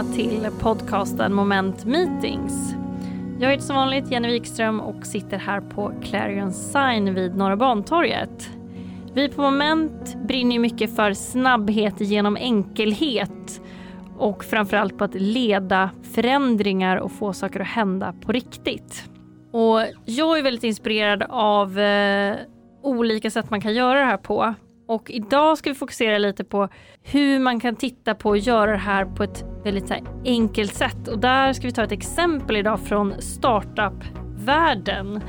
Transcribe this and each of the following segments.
Välkomna till podcasten Moment Meetings. Jag heter som vanligt Jenny Wikström och sitter här på Clarion Sign vid Norra Bantorget. Vi på Moment brinner mycket för snabbhet genom enkelhet och framförallt på att leda förändringar och få saker att hända på riktigt. Och jag är väldigt inspirerad av eh, olika sätt man kan göra det här på. Och idag ska vi fokusera lite på hur man kan titta på och göra det här på ett väldigt så enkelt sätt. Och där ska vi ta ett exempel idag från startup-världen.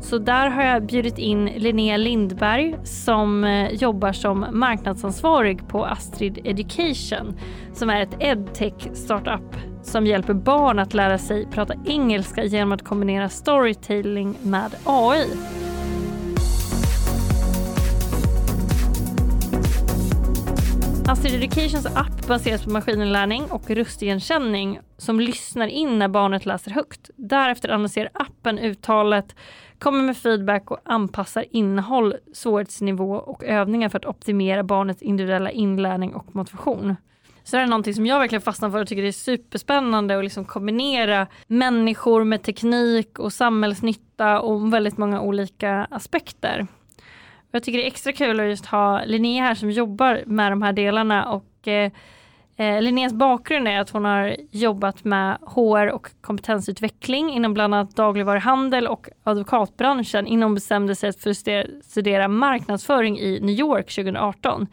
Så där har jag bjudit in Linnea Lindberg som eh, jobbar som marknadsansvarig på Astrid Education som är ett edtech startup som hjälper barn att lära sig prata engelska genom att kombinera storytelling med AI. Astrid Educations app baseras på maskininlärning och röstigenkänning som lyssnar in när barnet läser högt. Därefter analyserar appen uttalet, kommer med feedback och anpassar innehåll, svårighetsnivå och övningar för att optimera barnets individuella inlärning och motivation. Så det är någonting som jag verkligen fastnar för och tycker det är superspännande att liksom kombinera människor med teknik och samhällsnytta och väldigt många olika aspekter. Jag tycker det är extra kul att just ha Linnea här som jobbar med de här delarna och eh, eh Linneas bakgrund är att hon har jobbat med HR och kompetensutveckling inom bland annat dagligvaruhandel och advokatbranschen innan hon bestämde sig för att studera marknadsföring i New York 2018.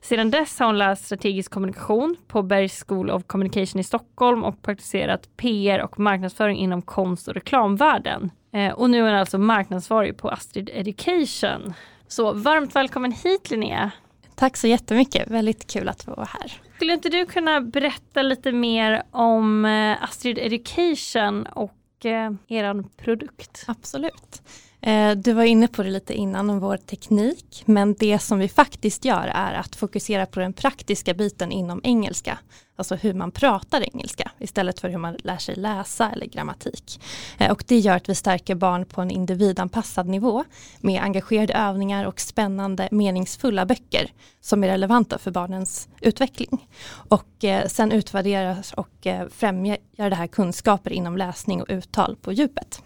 Sedan dess har hon läst strategisk kommunikation på Bergs School of Communication i Stockholm och praktiserat PR och marknadsföring inom konst och reklamvärlden. Eh, och nu är hon alltså marknadsvarig på Astrid Education. Så varmt välkommen hit Linnea. Tack så jättemycket, väldigt kul att vara här. Skulle inte du kunna berätta lite mer om eh, Astrid Education och eh, er produkt? Absolut. Eh, du var inne på det lite innan om vår teknik, men det som vi faktiskt gör är att fokusera på den praktiska biten inom engelska. Alltså hur man pratar engelska istället för hur man lär sig läsa eller grammatik. Eh, och det gör att vi stärker barn på en individanpassad nivå med engagerade övningar och spännande meningsfulla böcker som är relevanta för barnens utveckling. Och eh, sen utvärderas och främjar det här kunskaper inom läsning och uttal på djupet.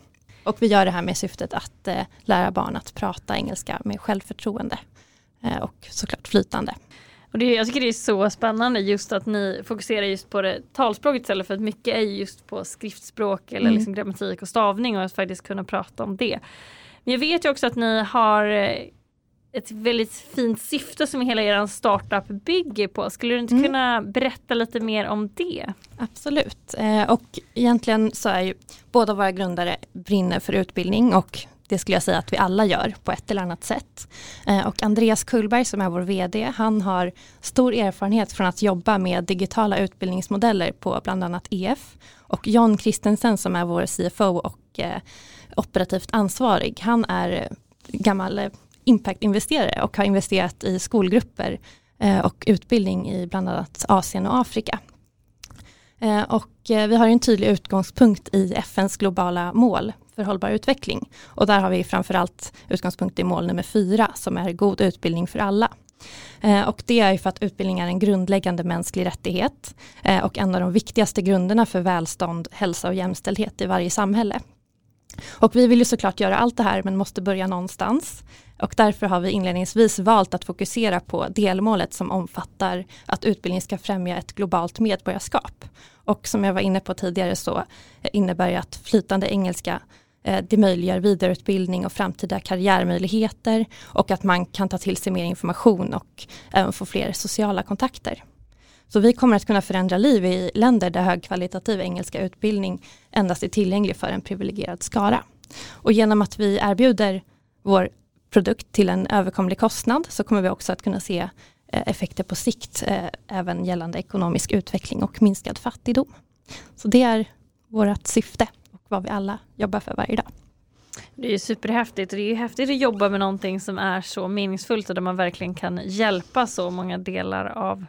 Och vi gör det här med syftet att eh, lära barn att prata engelska med självförtroende eh, och såklart flytande. Och det, jag tycker det är så spännande just att ni fokuserar just på det talspråket istället för att mycket är just på skriftspråk eller mm. liksom grammatik och stavning och att faktiskt kunna prata om det. Men jag vet ju också att ni har eh, ett väldigt fint syfte som hela er startup bygger på. Skulle du inte mm. kunna berätta lite mer om det? Absolut, eh, och egentligen så är ju båda våra grundare brinner för utbildning och det skulle jag säga att vi alla gör på ett eller annat sätt. Eh, och Andreas Kullberg som är vår VD, han har stor erfarenhet från att jobba med digitala utbildningsmodeller på bland annat EF. Och John Christensen som är vår CFO och eh, operativt ansvarig, han är gammal impactinvesterare och har investerat i skolgrupper eh, och utbildning i bland annat Asien och Afrika. Eh, och eh, vi har en tydlig utgångspunkt i FNs globala mål för hållbar utveckling. Och där har vi framförallt utgångspunkt i mål nummer fyra som är god utbildning för alla. Och det är för att utbildning är en grundläggande mänsklig rättighet och en av de viktigaste grunderna för välstånd, hälsa och jämställdhet i varje samhälle. Och vi vill ju såklart göra allt det här men måste börja någonstans. Och därför har vi inledningsvis valt att fokusera på delmålet som omfattar att utbildning ska främja ett globalt medborgarskap. Och som jag var inne på tidigare så innebär det att flytande engelska eh, det möjliggör vidareutbildning och framtida karriärmöjligheter och att man kan ta till sig mer information och även få fler sociala kontakter. Så vi kommer att kunna förändra liv i länder där högkvalitativ engelska utbildning endast är tillgänglig för en privilegierad skara. Och genom att vi erbjuder vår produkt till en överkomlig kostnad så kommer vi också att kunna se eh, effekter på sikt eh, även gällande ekonomisk utveckling och minskad fattigdom. Så det är vårt syfte och vad vi alla jobbar för varje dag. Det är superhäftigt och det är häftigt att jobba med någonting som är så meningsfullt och där man verkligen kan hjälpa så många delar av,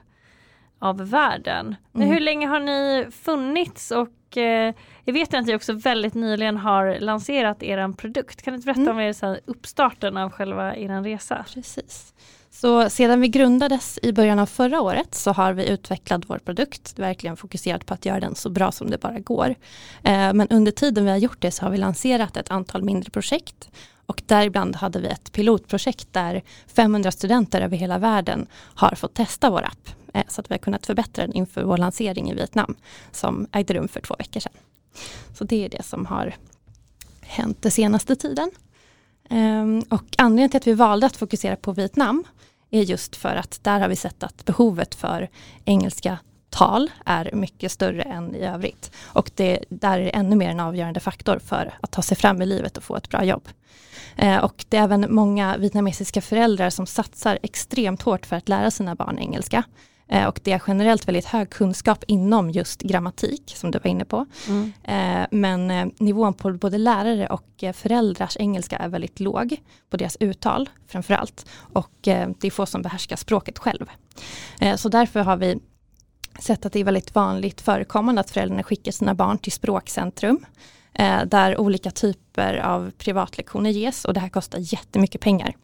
av världen. Men mm. hur länge har ni funnits och eh, jag vet att ni också väldigt nyligen har lanserat er produkt. Kan du berätta mm. om er, så här, uppstarten av själva er resa? Precis. Så sedan vi grundades i början av förra året så har vi utvecklat vår produkt, verkligen fokuserat på att göra den så bra som det bara går. Eh, men under tiden vi har gjort det så har vi lanserat ett antal mindre projekt och däribland hade vi ett pilotprojekt där 500 studenter över hela världen har fått testa vår app. Eh, så att vi har kunnat förbättra den inför vår lansering i Vietnam som ägde rum för två veckor sedan. Så det är det som har hänt den senaste tiden. Ehm, och anledningen till att vi valde att fokusera på Vietnam är just för att där har vi sett att behovet för engelska tal är mycket större än i övrigt. Och det där är det ännu mer en avgörande faktor för att ta sig fram i livet och få ett bra jobb. Eh, och det är även många vietnamesiska föräldrar som satsar extremt hårt för att lära sina barn engelska. Eh, och det är generellt väldigt hög kunskap inom just grammatik som du var inne på. Mm. Eh, men eh, nivån på både lärare och föräldrars engelska är väldigt låg på deras uttal framförallt. Och det är få som behärskar språket själv. Så därför har vi sett att det är väldigt vanligt förekommande att föräldrarna skickar sina barn till språkcentrum där olika typer av privatlektioner ges och det här kostar jättemycket pengar.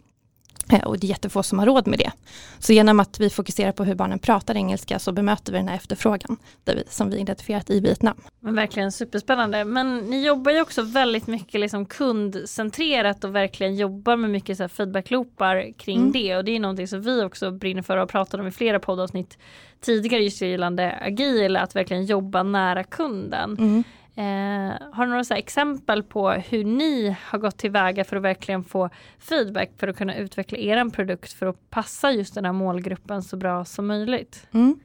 Eh, och det är jättefå som har råd med det. Så genom att vi fokuserar på hur barnen pratar engelska så bemöter vi den här efterfrågan vi, som vi identifierat i Vietnam. Men verkligen superspännande. Men ni jobbar ju också väldigt mycket liksom kundcentrerat och verkligen jobbar med mycket så feedbackloopar kring mm. det. Och det är någonting som vi också brinner för och har pratat om i flera poddavsnitt tidigare just gällande agil, att verkligen jobba nära kunden. Mm. Eh, har du några så exempel på hur ni har gått tillväga för att verkligen få feedback för att kunna utveckla er produkt för att passa just den här målgruppen så bra som möjligt? Mm.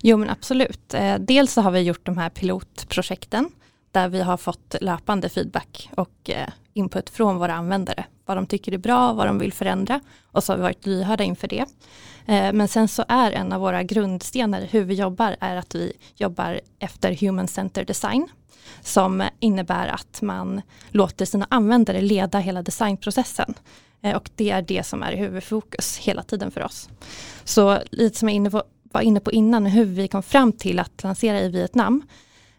Jo men absolut. Eh, dels så har vi gjort de här pilotprojekten där vi har fått löpande feedback och eh, input från våra användare. Vad de tycker är bra, vad de vill förändra och så har vi varit lyhörda inför det. Eh, men sen så är en av våra grundstenar hur vi jobbar är att vi jobbar efter Human Center Design som innebär att man låter sina användare leda hela designprocessen. Eh, och det är det som är huvudfokus hela tiden för oss. Så lite som jag inne på, var inne på innan, hur vi kom fram till att lansera i Vietnam.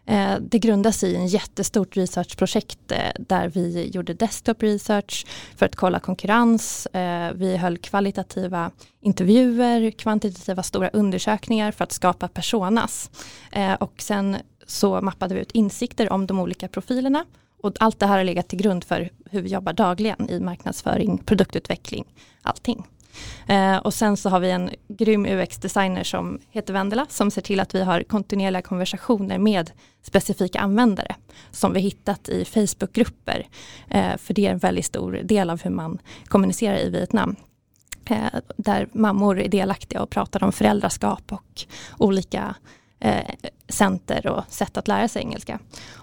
Eh, det grundas i en jättestort researchprojekt eh, där vi gjorde desktop research för att kolla konkurrens. Vi höll kvalitativa intervjuer, kvantitativa stora undersökningar för att skapa personas. Och sen så mappade vi ut insikter om de olika profilerna. Och allt det här har legat till grund för hur vi jobbar dagligen i marknadsföring, produktutveckling, allting. Eh, och sen så har vi en grym UX-designer som heter Vendela som ser till att vi har kontinuerliga konversationer med specifika användare som vi hittat i Facebookgrupper. Eh, för det är en väldigt stor del av hur man kommunicerar i Vietnam. Eh, där mammor är delaktiga och pratar om föräldraskap och olika eh, center och sätt att lära sig engelska.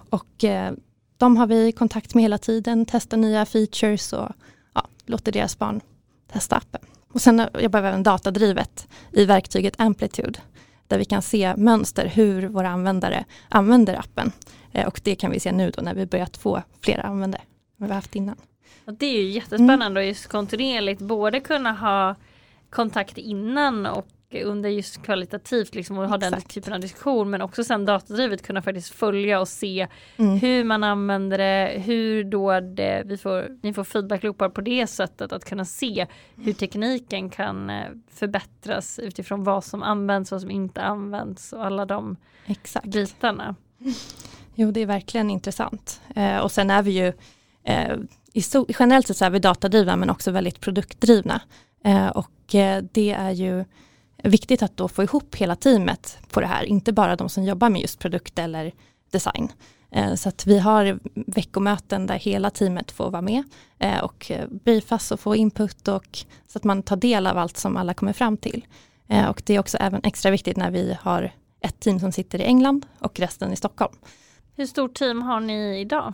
Och eh, de har vi kontakt med hela tiden, testar nya features och ja, låter deras barn testa appen. Och sen jobbar vi även datadrivet i verktyget Amplitude där vi kan se mönster hur våra användare använder appen. Eh, och det kan vi se nu då när vi börjat få fler användare än vi haft innan. Det är ju jättespännande mm. att just kontinuerligt både kunna ha kontakt innan och under just kvalitativt liksom och ha Exakt. den typen av diskussion men också sen datadrivet kunna faktiskt följa och se mm. hur man använder det, hur då det, vi får, ni får feedbackloopar på det sättet att kunna se hur tekniken kan eh, förbättras utifrån vad som används, vad som inte används och alla de Exakt. bitarna. Jo det är verkligen intressant eh, och sen är vi ju eh, i so generellt sett så är vi datadrivna men också väldigt produktdrivna eh, och eh, det är ju viktigt att då få ihop hela teamet på det här, inte bara de som jobbar med just produkt eller design. Eh, så att vi har veckomöten där hela teamet får vara med eh, och briefas och få input och så att man tar del av allt som alla kommer fram till. Eh, och det är också även extra viktigt när vi har ett team som sitter i England och resten i Stockholm. Hur stort team har ni idag?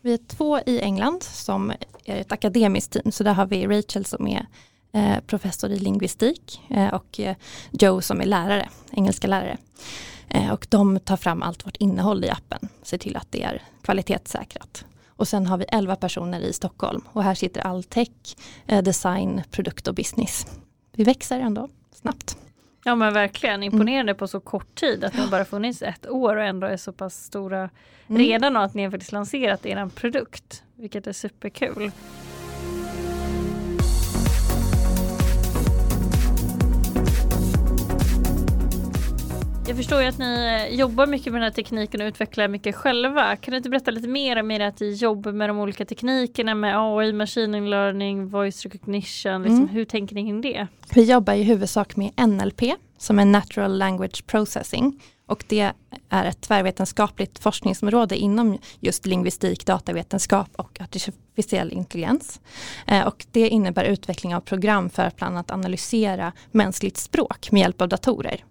Vi är två i England som är ett akademiskt team, så där har vi Rachel som är Eh, professor i lingvistik eh, och eh, Joe som är lärare, engelska lärare. och de tar fram allt vårt innehåll i appen, ser till att det är kvalitetssäkrat. Och sen har vi 11 personer i Stockholm och här sitter all tech, design, produkt och business. Vi växer ändå snabbt. Ja men verkligen mm. imponerande mm. på så kort tid att ni bara funnits ett år och ändå är så pass stora mm. redan och att ni har faktiskt lanserat er produkt. Vilket är superkul. Jag förstår ju att ni jobbar mycket med den här tekniken och utvecklar mycket själva. Kan du inte berätta lite mer om ert jobb med de olika teknikerna med AI, machine learning, voice recognition? Liksom, mm. Hur tänker ni kring det? Vi jobbar i huvudsak med NLP som är natural language processing och det är ett tvärvetenskapligt forskningsområde inom just lingvistik, datavetenskap och artificiell intelligens. Eh, och det innebär utveckling av program för att bland annat analysera mänskligt språk med hjälp av datorer.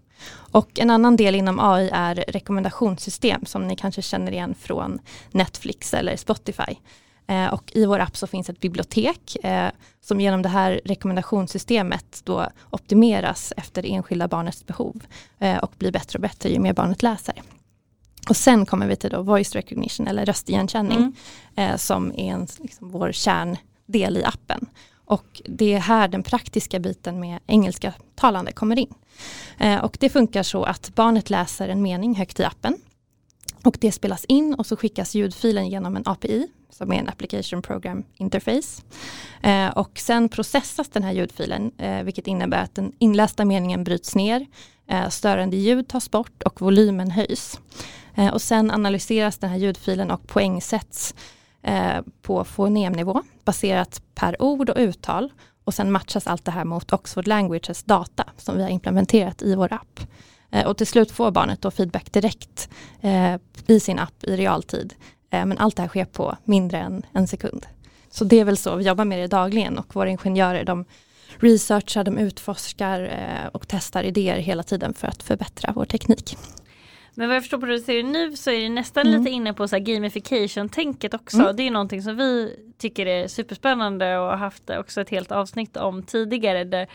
Och en annan del inom AI är rekommendationssystem som ni kanske känner igen från Netflix eller Spotify. Eh, och i vår app så finns ett bibliotek eh, som genom det här rekommendationssystemet då optimeras efter det enskilda barnets behov eh, och blir bättre och bättre ju mer barnet läser. Och sen kommer vi till då voice recognition eller röstigenkänning mm. som är en, liksom, vår kärndel i appen. Och det är här den praktiska biten med engelska talande kommer in. Eh, och det funkar så att barnet läser en mening högt i appen och det spelas in och så skickas ljudfilen genom en API som är en Application Program Interface. Eh, och sen processas den här ljudfilen eh, vilket innebär att den inlästa meningen bryts ner, eh, störande ljud tas bort och volymen höjs. Eh, och sen analyseras den här ljudfilen och poängsätts eh, på fonemnivå baserat per ord och uttal och sen matchas allt det här mot Oxford Languages data som vi har implementerat i vår app. Eh, och till slut får barnet då feedback direkt eh, i sin app i realtid. Eh, men allt det här sker på mindre än en sekund. Så det är väl så vi jobbar med det dagligen och våra ingenjörer de researchar, de utforskar eh, och testar idéer hela tiden för att förbättra vår teknik. Men vad jag förstår på det du säger nu så är det nästan mm. lite inne på så gamification-tänket också. Mm. Det är någonting som vi tycker är superspännande och har haft också ett helt avsnitt om tidigare. Där,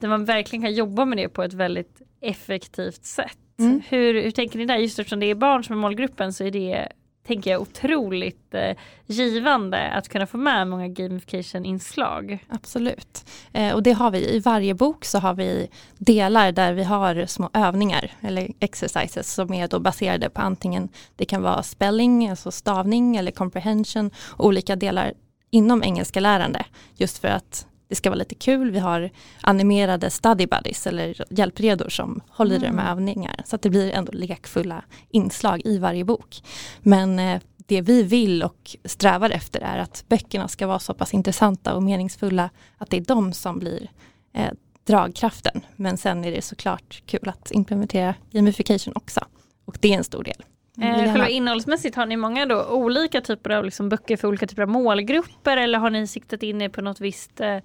där man verkligen kan jobba med det på ett väldigt effektivt sätt. Mm. Hur, hur tänker ni där? Just eftersom det är barn som är målgruppen så är det tänker jag otroligt eh, givande att kunna få med många gamification-inslag. Absolut. Eh, och det har vi i varje bok så har vi delar där vi har små övningar eller exercises som är då baserade på antingen det kan vara spelling, alltså stavning eller comprehension olika delar inom engelska lärande just för att det ska vara lite kul. Vi har animerade study buddies eller hjälpredor som håller mm. i de här övningarna. Så att det blir ändå lekfulla inslag i varje bok. Men eh, det vi vill och strävar efter är att böckerna ska vara så pass intressanta och meningsfulla att det är de som blir eh, dragkraften. Men sen är det såklart kul att implementera gamification också. Och det är en stor del. Eh, själva innehållsmässigt har ni många då olika typer av liksom böcker för olika typer av målgrupper eller har ni siktat in er på något visst eh,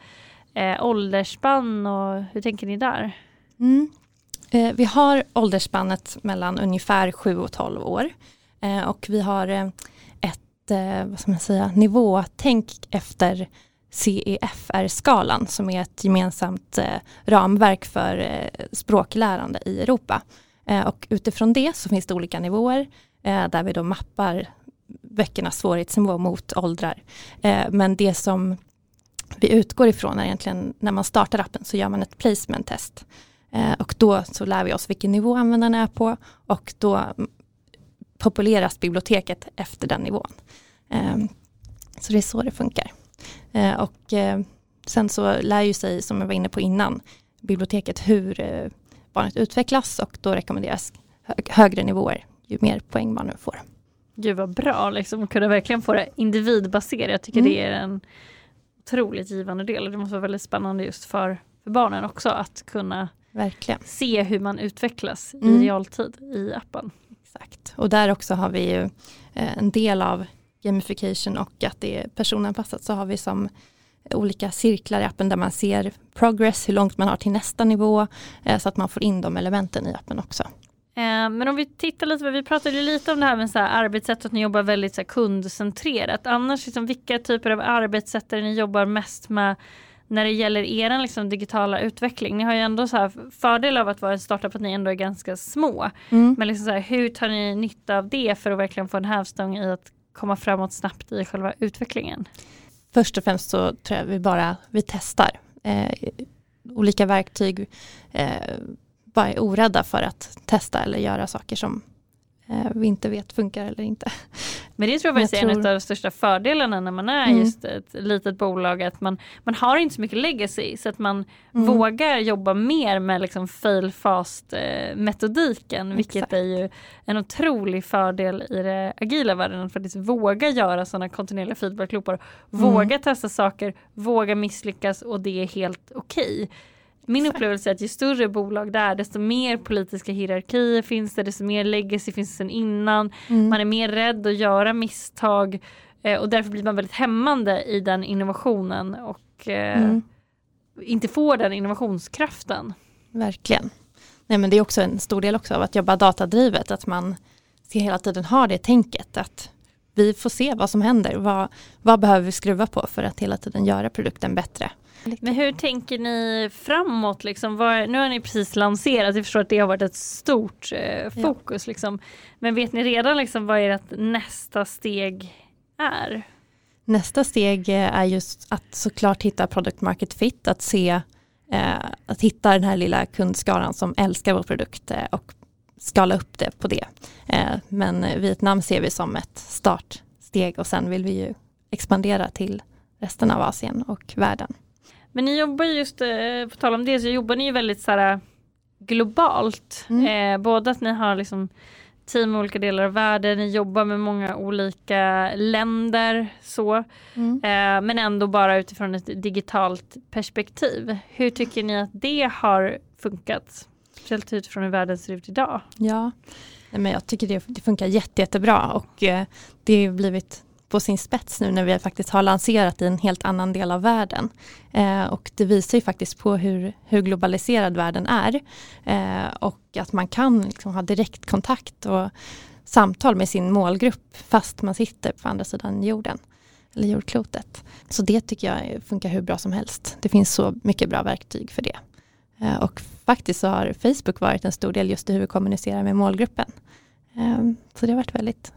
eh, åldersspann och hur tänker ni där? Mm. Eh, vi har åldersspannet mellan ungefär 7 och 12 år eh, och vi har eh, ett eh, vad ska man säga, nivåtänk efter CEFR-skalan som är ett gemensamt ramverk för språklärande i Europa. Eh, och utifrån det så finns det olika nivåer eh, där vi då mappar böckernas svårighetsnivå mot åldrar. Eh, men det som vi utgår ifrån är egentligen när man startar appen så gör man ett placement test. Och då så lär vi oss vilken nivå användaren är på och då populeras biblioteket efter den nivån. Så det är så det funkar. Och sen så lär ju sig, som jag var inne på innan, biblioteket hur barnet utvecklas och då rekommenderas högre nivåer ju mer poäng barnet får. Gud vad bra, liksom, kunna verkligen få det individbaserat. Jag tycker mm. det är en otroligt givande del det måste vara väldigt spännande just för, för barnen också att kunna verkligen. se hur man utvecklas mm. i realtid i appen. Exakt, och där också har vi ju eh, en del av gamification och att det är personanpassat så har vi som olika cirklar i appen där man ser progress, hur långt man har till nästa nivå eh, så att man får in de elementen i appen också. Eh, men om vi tittar lite, vi pratade lite om det här med så här arbetssätt att ni jobbar väldigt så kundcentrerat. Annars, liksom, vilka typer av arbetssätt är ni jobbar mest med när det gäller er liksom, digitala utveckling? Ni har ju ändå så här fördel av att vara en startup att ni ändå är ganska små. Mm. Men liksom så här, hur tar ni nytta av det för att verkligen få en hävstång i att komma framåt snabbt i själva utvecklingen? Först och främst så tror jag vi bara vi testar eh, olika verktyg. Eh, bara är orädda för att testa eller göra saker som vi inte vet funkar eller inte. Men det tror jag faktiskt är en av de största fördelarna när man är mm. just ett litet bolag att man, man har inte så mycket legacy så att man mm. vågar jobba mer med liksom fail fast eh, metodiken vilket Exakt. är ju en otrolig fördel i det agila världen att faktiskt våga göra sådana kontinuerliga feedbackloopar. Mm. Våga testa saker, våga misslyckas och det är helt okej. Okay. Min upplevelse är att ju större bolag det är desto mer politiska hierarkier finns det, desto mer legacy finns det sedan innan. Mm. Man är mer rädd att göra misstag eh, och därför blir man väldigt hämmande i den innovationen och eh, mm. inte får den innovationskraften. Verkligen. Nej, men det är också en stor del också av att jobba datadrivet, att man hela tiden har det tänket att vi får se vad som händer. Vad, vad behöver vi skruva på för att hela tiden göra produkten bättre? Men hur tänker ni framåt? Liksom? Nu har ni precis lanserat, jag förstår att det har varit ett stort eh, fokus. Ja. Liksom. Men vet ni redan liksom, vad ert nästa steg är? Nästa steg eh, är just att såklart hitta product market fit, att se eh, att hitta den här lilla kundskaran som älskar vår produkt eh, och skala upp det på det. Eh, men Vietnam ser vi som ett startsteg och sen vill vi ju expandera till resten av Asien och världen. Men ni jobbar just, eh, på tal om det, så jobbar ni ju väldigt så här, globalt. Mm. Eh, både att ni har liksom team i olika delar av världen, ni jobbar med många olika länder så. Mm. Eh, men ändå bara utifrån ett digitalt perspektiv. Hur tycker ni att det har funkat? Speciellt utifrån hur världen ser ut idag. Ja, men jag tycker det, det funkar jätte, jättebra och eh, det har blivit på sin spets nu när vi faktiskt har lanserat i en helt annan del av världen. Eh, och det visar ju faktiskt på hur, hur globaliserad världen är. Eh, och att man kan liksom ha direktkontakt och samtal med sin målgrupp fast man sitter på andra sidan jorden. Eller jordklotet. Så det tycker jag funkar hur bra som helst. Det finns så mycket bra verktyg för det. Eh, och faktiskt så har Facebook varit en stor del just i hur vi kommunicerar med målgruppen. Eh, så det har varit väldigt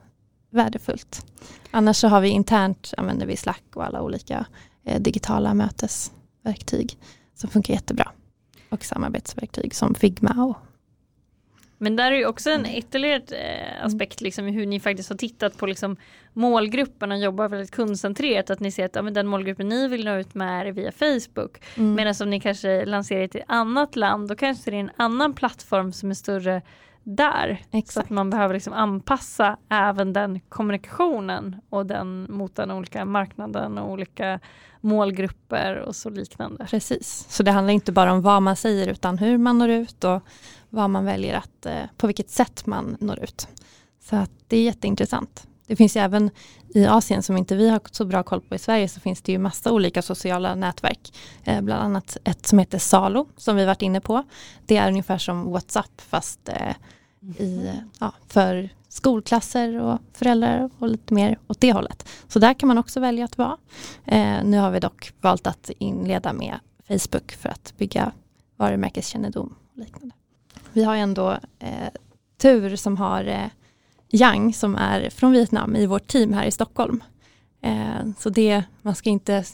värdefullt. Annars så har vi internt, använder vi Slack och alla olika eh, digitala mötesverktyg som funkar jättebra. Och samarbetsverktyg som Figma och men där är ju också en ytterligare eh, aspekt liksom, hur ni faktiskt har tittat på liksom, målgruppen och jobbar väldigt kundcentrerat. Att ni ser att ja, den målgruppen ni vill nå ut med är via Facebook. Mm. Medan om ni kanske lanserar i ett annat land då kanske det är en annan plattform som är större där. Exakt. Så att man behöver liksom anpassa även den kommunikationen och den mot den olika marknaden och olika målgrupper och så liknande. Precis, så det handlar inte bara om vad man säger utan hur man når ut och vad man väljer att, eh, på vilket sätt man når ut. Så att det är jätteintressant. Det finns ju även i Asien som inte vi har så bra koll på i Sverige så finns det ju massa olika sociala nätverk. Eh, bland annat ett som heter Salo som vi varit inne på. Det är ungefär som WhatsApp fast eh, i, ja, för skolklasser och föräldrar och lite mer åt det hållet. Så där kan man också välja att vara. Eh, nu har vi dock valt att inleda med Facebook för att bygga varumärkeskännedom och liknande. Vi har ändå eh, tur som har eh, Yang som är från Vietnam i vårt team här i Stockholm. Eh, så det, man ska inte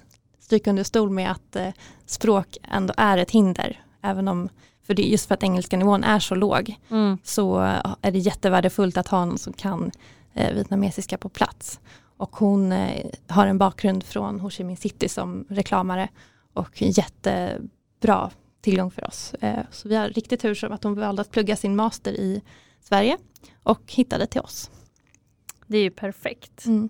stryka under stol med att eh, språk ändå är ett hinder. Även om, för det, just för att engelska nivån är så låg mm. så är det jättevärdefullt att ha någon som kan eh, vietnamesiska på plats. Och hon har en bakgrund från Ho Chi Minh City som reklamare och jättebra tillgång för oss. Så vi har riktigt tur som att hon valde att plugga sin master i Sverige och hittade till oss. Det är ju perfekt. Mm.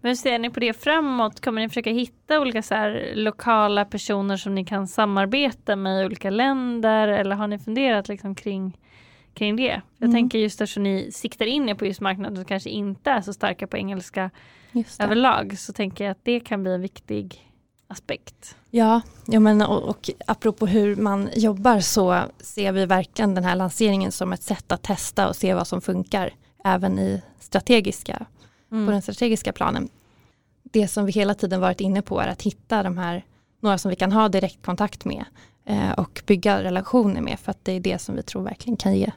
Men hur ser ni på det framåt? Kommer ni försöka hitta olika så lokala personer som ni kan samarbeta med i olika länder eller har ni funderat liksom kring, kring det? Jag mm. tänker just eftersom ni siktar in er på just marknaden som kanske inte är så starka på engelska överlag så tänker jag att det kan bli en viktig aspekt. Ja, ja men och, och apropå hur man jobbar så ser vi verkligen den här lanseringen som ett sätt att testa och se vad som funkar även i strategiska, mm. på den strategiska planen. Det som vi hela tiden varit inne på är att hitta de här, några som vi kan ha direktkontakt med eh, och bygga relationer med för att det är det som vi tror verkligen kan ge,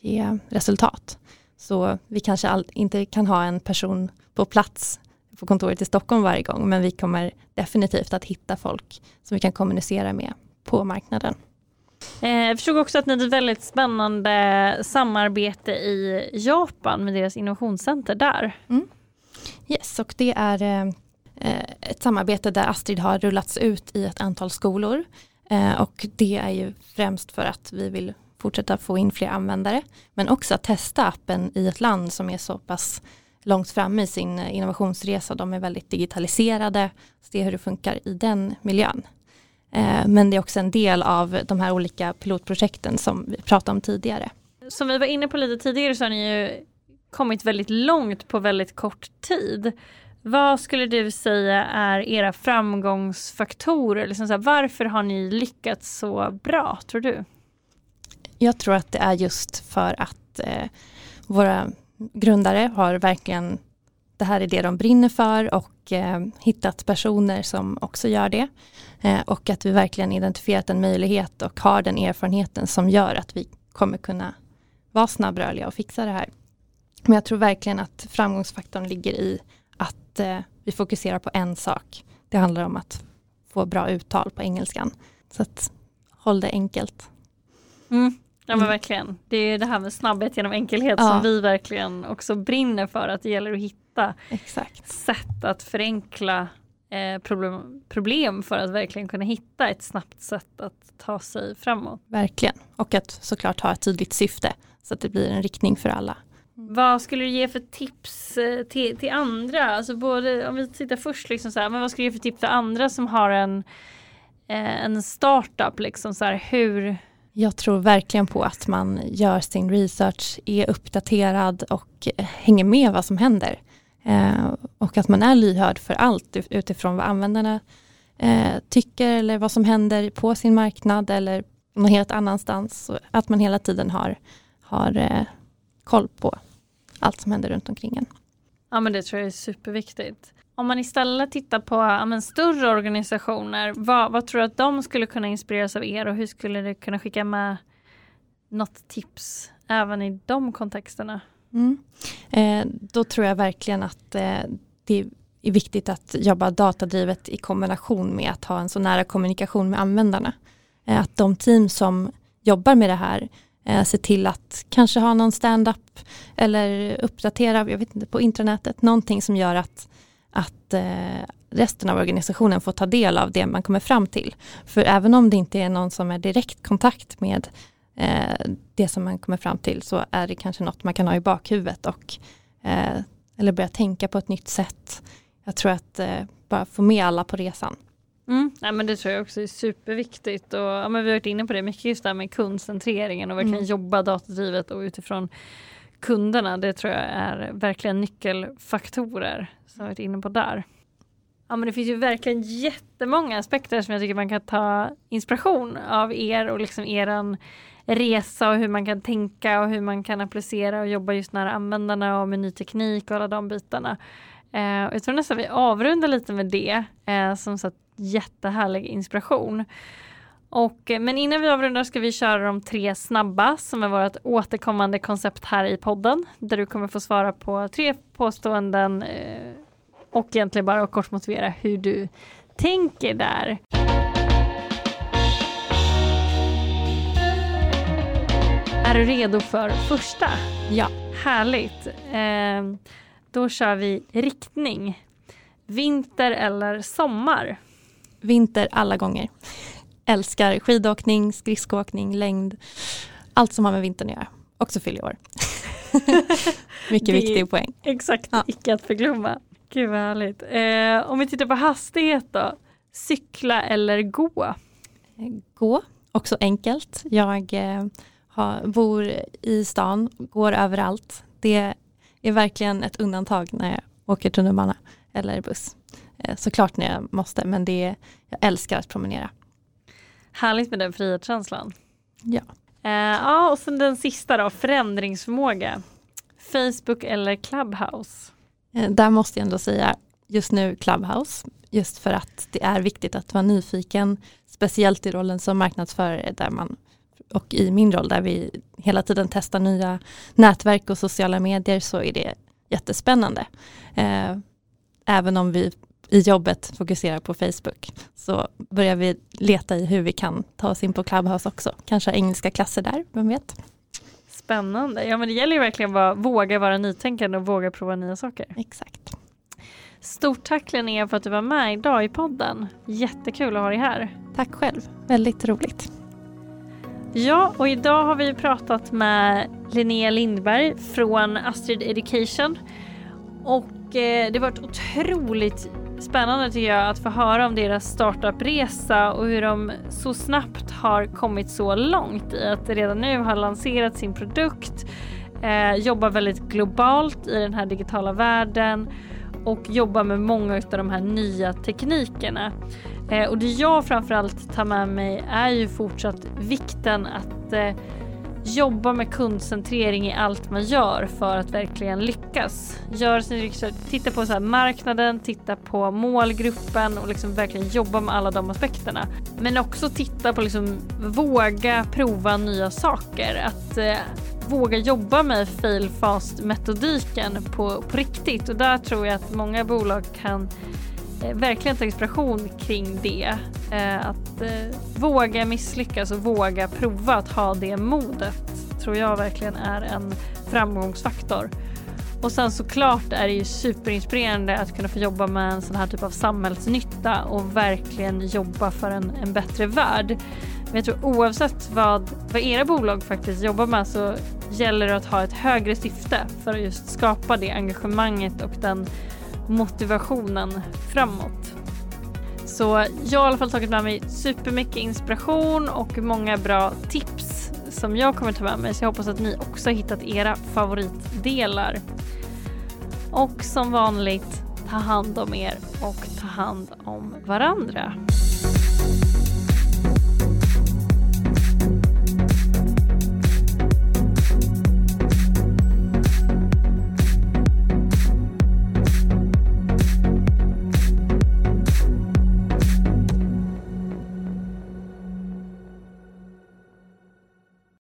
ge resultat. Så vi kanske all, inte kan ha en person på plats på kontoret i Stockholm varje gång, men vi kommer definitivt att hitta folk som vi kan kommunicera med på marknaden. Eh, jag förstod också att ni hade ett väldigt spännande samarbete i Japan med deras innovationscenter där. Mm. Yes, och det är eh, ett samarbete där Astrid har rullats ut i ett antal skolor. Eh, och det är ju främst för att vi vill fortsätta få in fler användare. Men också att testa appen i ett land som är så pass långt framme i sin innovationsresa. De är väldigt digitaliserade. Se hur det funkar i den miljön. Eh, men det är också en del av de här olika pilotprojekten som vi pratade om tidigare. Som vi var inne på lite tidigare så har ni ju kommit väldigt långt på väldigt kort tid. Vad skulle du säga är era framgångsfaktorer? Liksom så här, varför har ni lyckats så bra tror du? Jag tror att det är just för att eh, våra grundare har verkligen det här är det de brinner för och eh, hittat personer som också gör det. Eh, och att vi verkligen identifierat en möjlighet och har den erfarenheten som gör att vi kommer kunna vara snabbrörliga och fixa det här. Men jag tror verkligen att framgångsfaktorn ligger i att eh, vi fokuserar på en sak. Det handlar om att få bra uttal på engelskan. Så att håll det enkelt. Mm. Ja men mm. verkligen. Det är det här med snabbhet genom enkelhet ja. som vi verkligen också brinner för. Att det gäller att hitta Exakt. sätt att förenkla eh, problem, problem för att verkligen kunna hitta ett snabbt sätt att ta sig framåt. Verkligen. Och att såklart ha ett tydligt syfte så att det blir en riktning för alla. Vad skulle du ge för tips eh, till, till andra? Alltså både, om vi tittar först, liksom så här, men vad skulle du ge för tips till andra som har en, eh, en startup? Liksom så här, hur, jag tror verkligen på att man gör sin research, är uppdaterad och eh, hänger med vad som händer. Eh, och att man är lyhörd för allt utifrån vad användarna eh, tycker eller vad som händer på sin marknad eller någon helt annanstans. Att man hela tiden har, har eh, koll på allt som händer runt omkring en. Ja men det tror jag är superviktigt. Om man istället tittar på ja, men, större organisationer, vad, vad tror du att de skulle kunna inspireras av er och hur skulle det kunna skicka med något tips även i de kontexterna? Mm. Eh, då tror jag verkligen att eh, det är viktigt att jobba datadrivet i kombination med att ha en så nära kommunikation med användarna. Eh, att de team som jobbar med det här eh, ser till att kanske ha någon stand-up eller uppdatera jag vet inte, på intranätet, någonting som gör att att eh, resten av organisationen får ta del av det man kommer fram till. För även om det inte är någon som är direkt kontakt med eh, det som man kommer fram till så är det kanske något man kan ha i bakhuvudet och eh, eller börja tänka på ett nytt sätt. Jag tror att bara få med alla på resan. Mm. Ja, men det tror jag också är superviktigt och ja, men vi har varit inne på det mycket just det här med kundcentreringen och verkligen mm. jobba datadrivet och utifrån kunderna. Det tror jag är verkligen nyckelfaktorer som vi varit inne på där. Ja men det finns ju verkligen jättemånga aspekter som jag tycker man kan ta inspiration av er och liksom eran resa och hur man kan tänka och hur man kan applicera och jobba just nära användarna och med ny teknik och alla de bitarna. Eh, jag tror nästan vi avrundar lite med det eh, som så jättehärlig inspiration. Och, eh, men innan vi avrundar ska vi köra de tre snabba som är vårt återkommande koncept här i podden. Där du kommer få svara på tre påståenden eh, och egentligen bara kort motivera hur du tänker där. Är du redo för första? Ja. Härligt. Eh, då kör vi riktning. Vinter eller sommar? Vinter alla gånger älskar skidåkning, skridskoåkning, längd, allt som har med vintern att göra. Också fyller år. Mycket viktig poäng. Exakt, ja. icke att förglömma. Gud vad härligt. Eh, om vi tittar på hastighet då, cykla eller gå? Gå, också enkelt. Jag eh, har, bor i stan, går överallt. Det är verkligen ett undantag när jag åker tunnelbana eller buss. Eh, såklart när jag måste, men det, jag älskar att promenera. Härligt med den frihetskänslan. Ja. Uh, ja, och sen den sista då, förändringsförmåga. Facebook eller Clubhouse? Uh, där måste jag ändå säga just nu Clubhouse. Just för att det är viktigt att vara nyfiken. Speciellt i rollen som marknadsförare där man och i min roll där vi hela tiden testar nya nätverk och sociala medier så är det jättespännande. Uh, även om vi i jobbet fokuserar på Facebook så börjar vi leta i hur vi kan ta oss in på Clubhouse också. Kanske engelska klasser där, vem vet? Spännande. Ja men det gäller ju verkligen att våga vara nytänkande och våga prova nya saker. Exakt. Stort tack Linnea för att du var med idag i podden. Jättekul att ha dig här. Tack själv, väldigt roligt. Ja, och idag har vi pratat med Linnea Lindberg från Astrid Education. Och eh, det har varit otroligt spännande tycker jag att få höra om deras startupresa och hur de så snabbt har kommit så långt i att redan nu har lanserat sin produkt, eh, jobbar väldigt globalt i den här digitala världen och jobbar med många av de här nya teknikerna. Eh, och det jag framförallt tar med mig är ju fortsatt vikten att eh, jobba med kundcentrering i allt man gör för att verkligen lyckas. Gör sin research, titta på så marknaden, titta på målgruppen och liksom verkligen jobba med alla de aspekterna. Men också titta på liksom våga prova nya saker. Att eh, våga jobba med fail fast metodiken på, på riktigt och där tror jag att många bolag kan Eh, verkligen ta inspiration kring det. Eh, att eh, våga misslyckas och våga prova att ha det modet tror jag verkligen är en framgångsfaktor. Och sen såklart är det ju superinspirerande att kunna få jobba med en sån här typ av samhällsnytta och verkligen jobba för en, en bättre värld. Men jag tror oavsett vad, vad era bolag faktiskt jobbar med så gäller det att ha ett högre syfte för att just skapa det engagemanget och den motivationen framåt. Så jag har i alla fall tagit med mig supermycket inspiration och många bra tips som jag kommer ta med mig så jag hoppas att ni också har hittat era favoritdelar. Och som vanligt, ta hand om er och ta hand om varandra.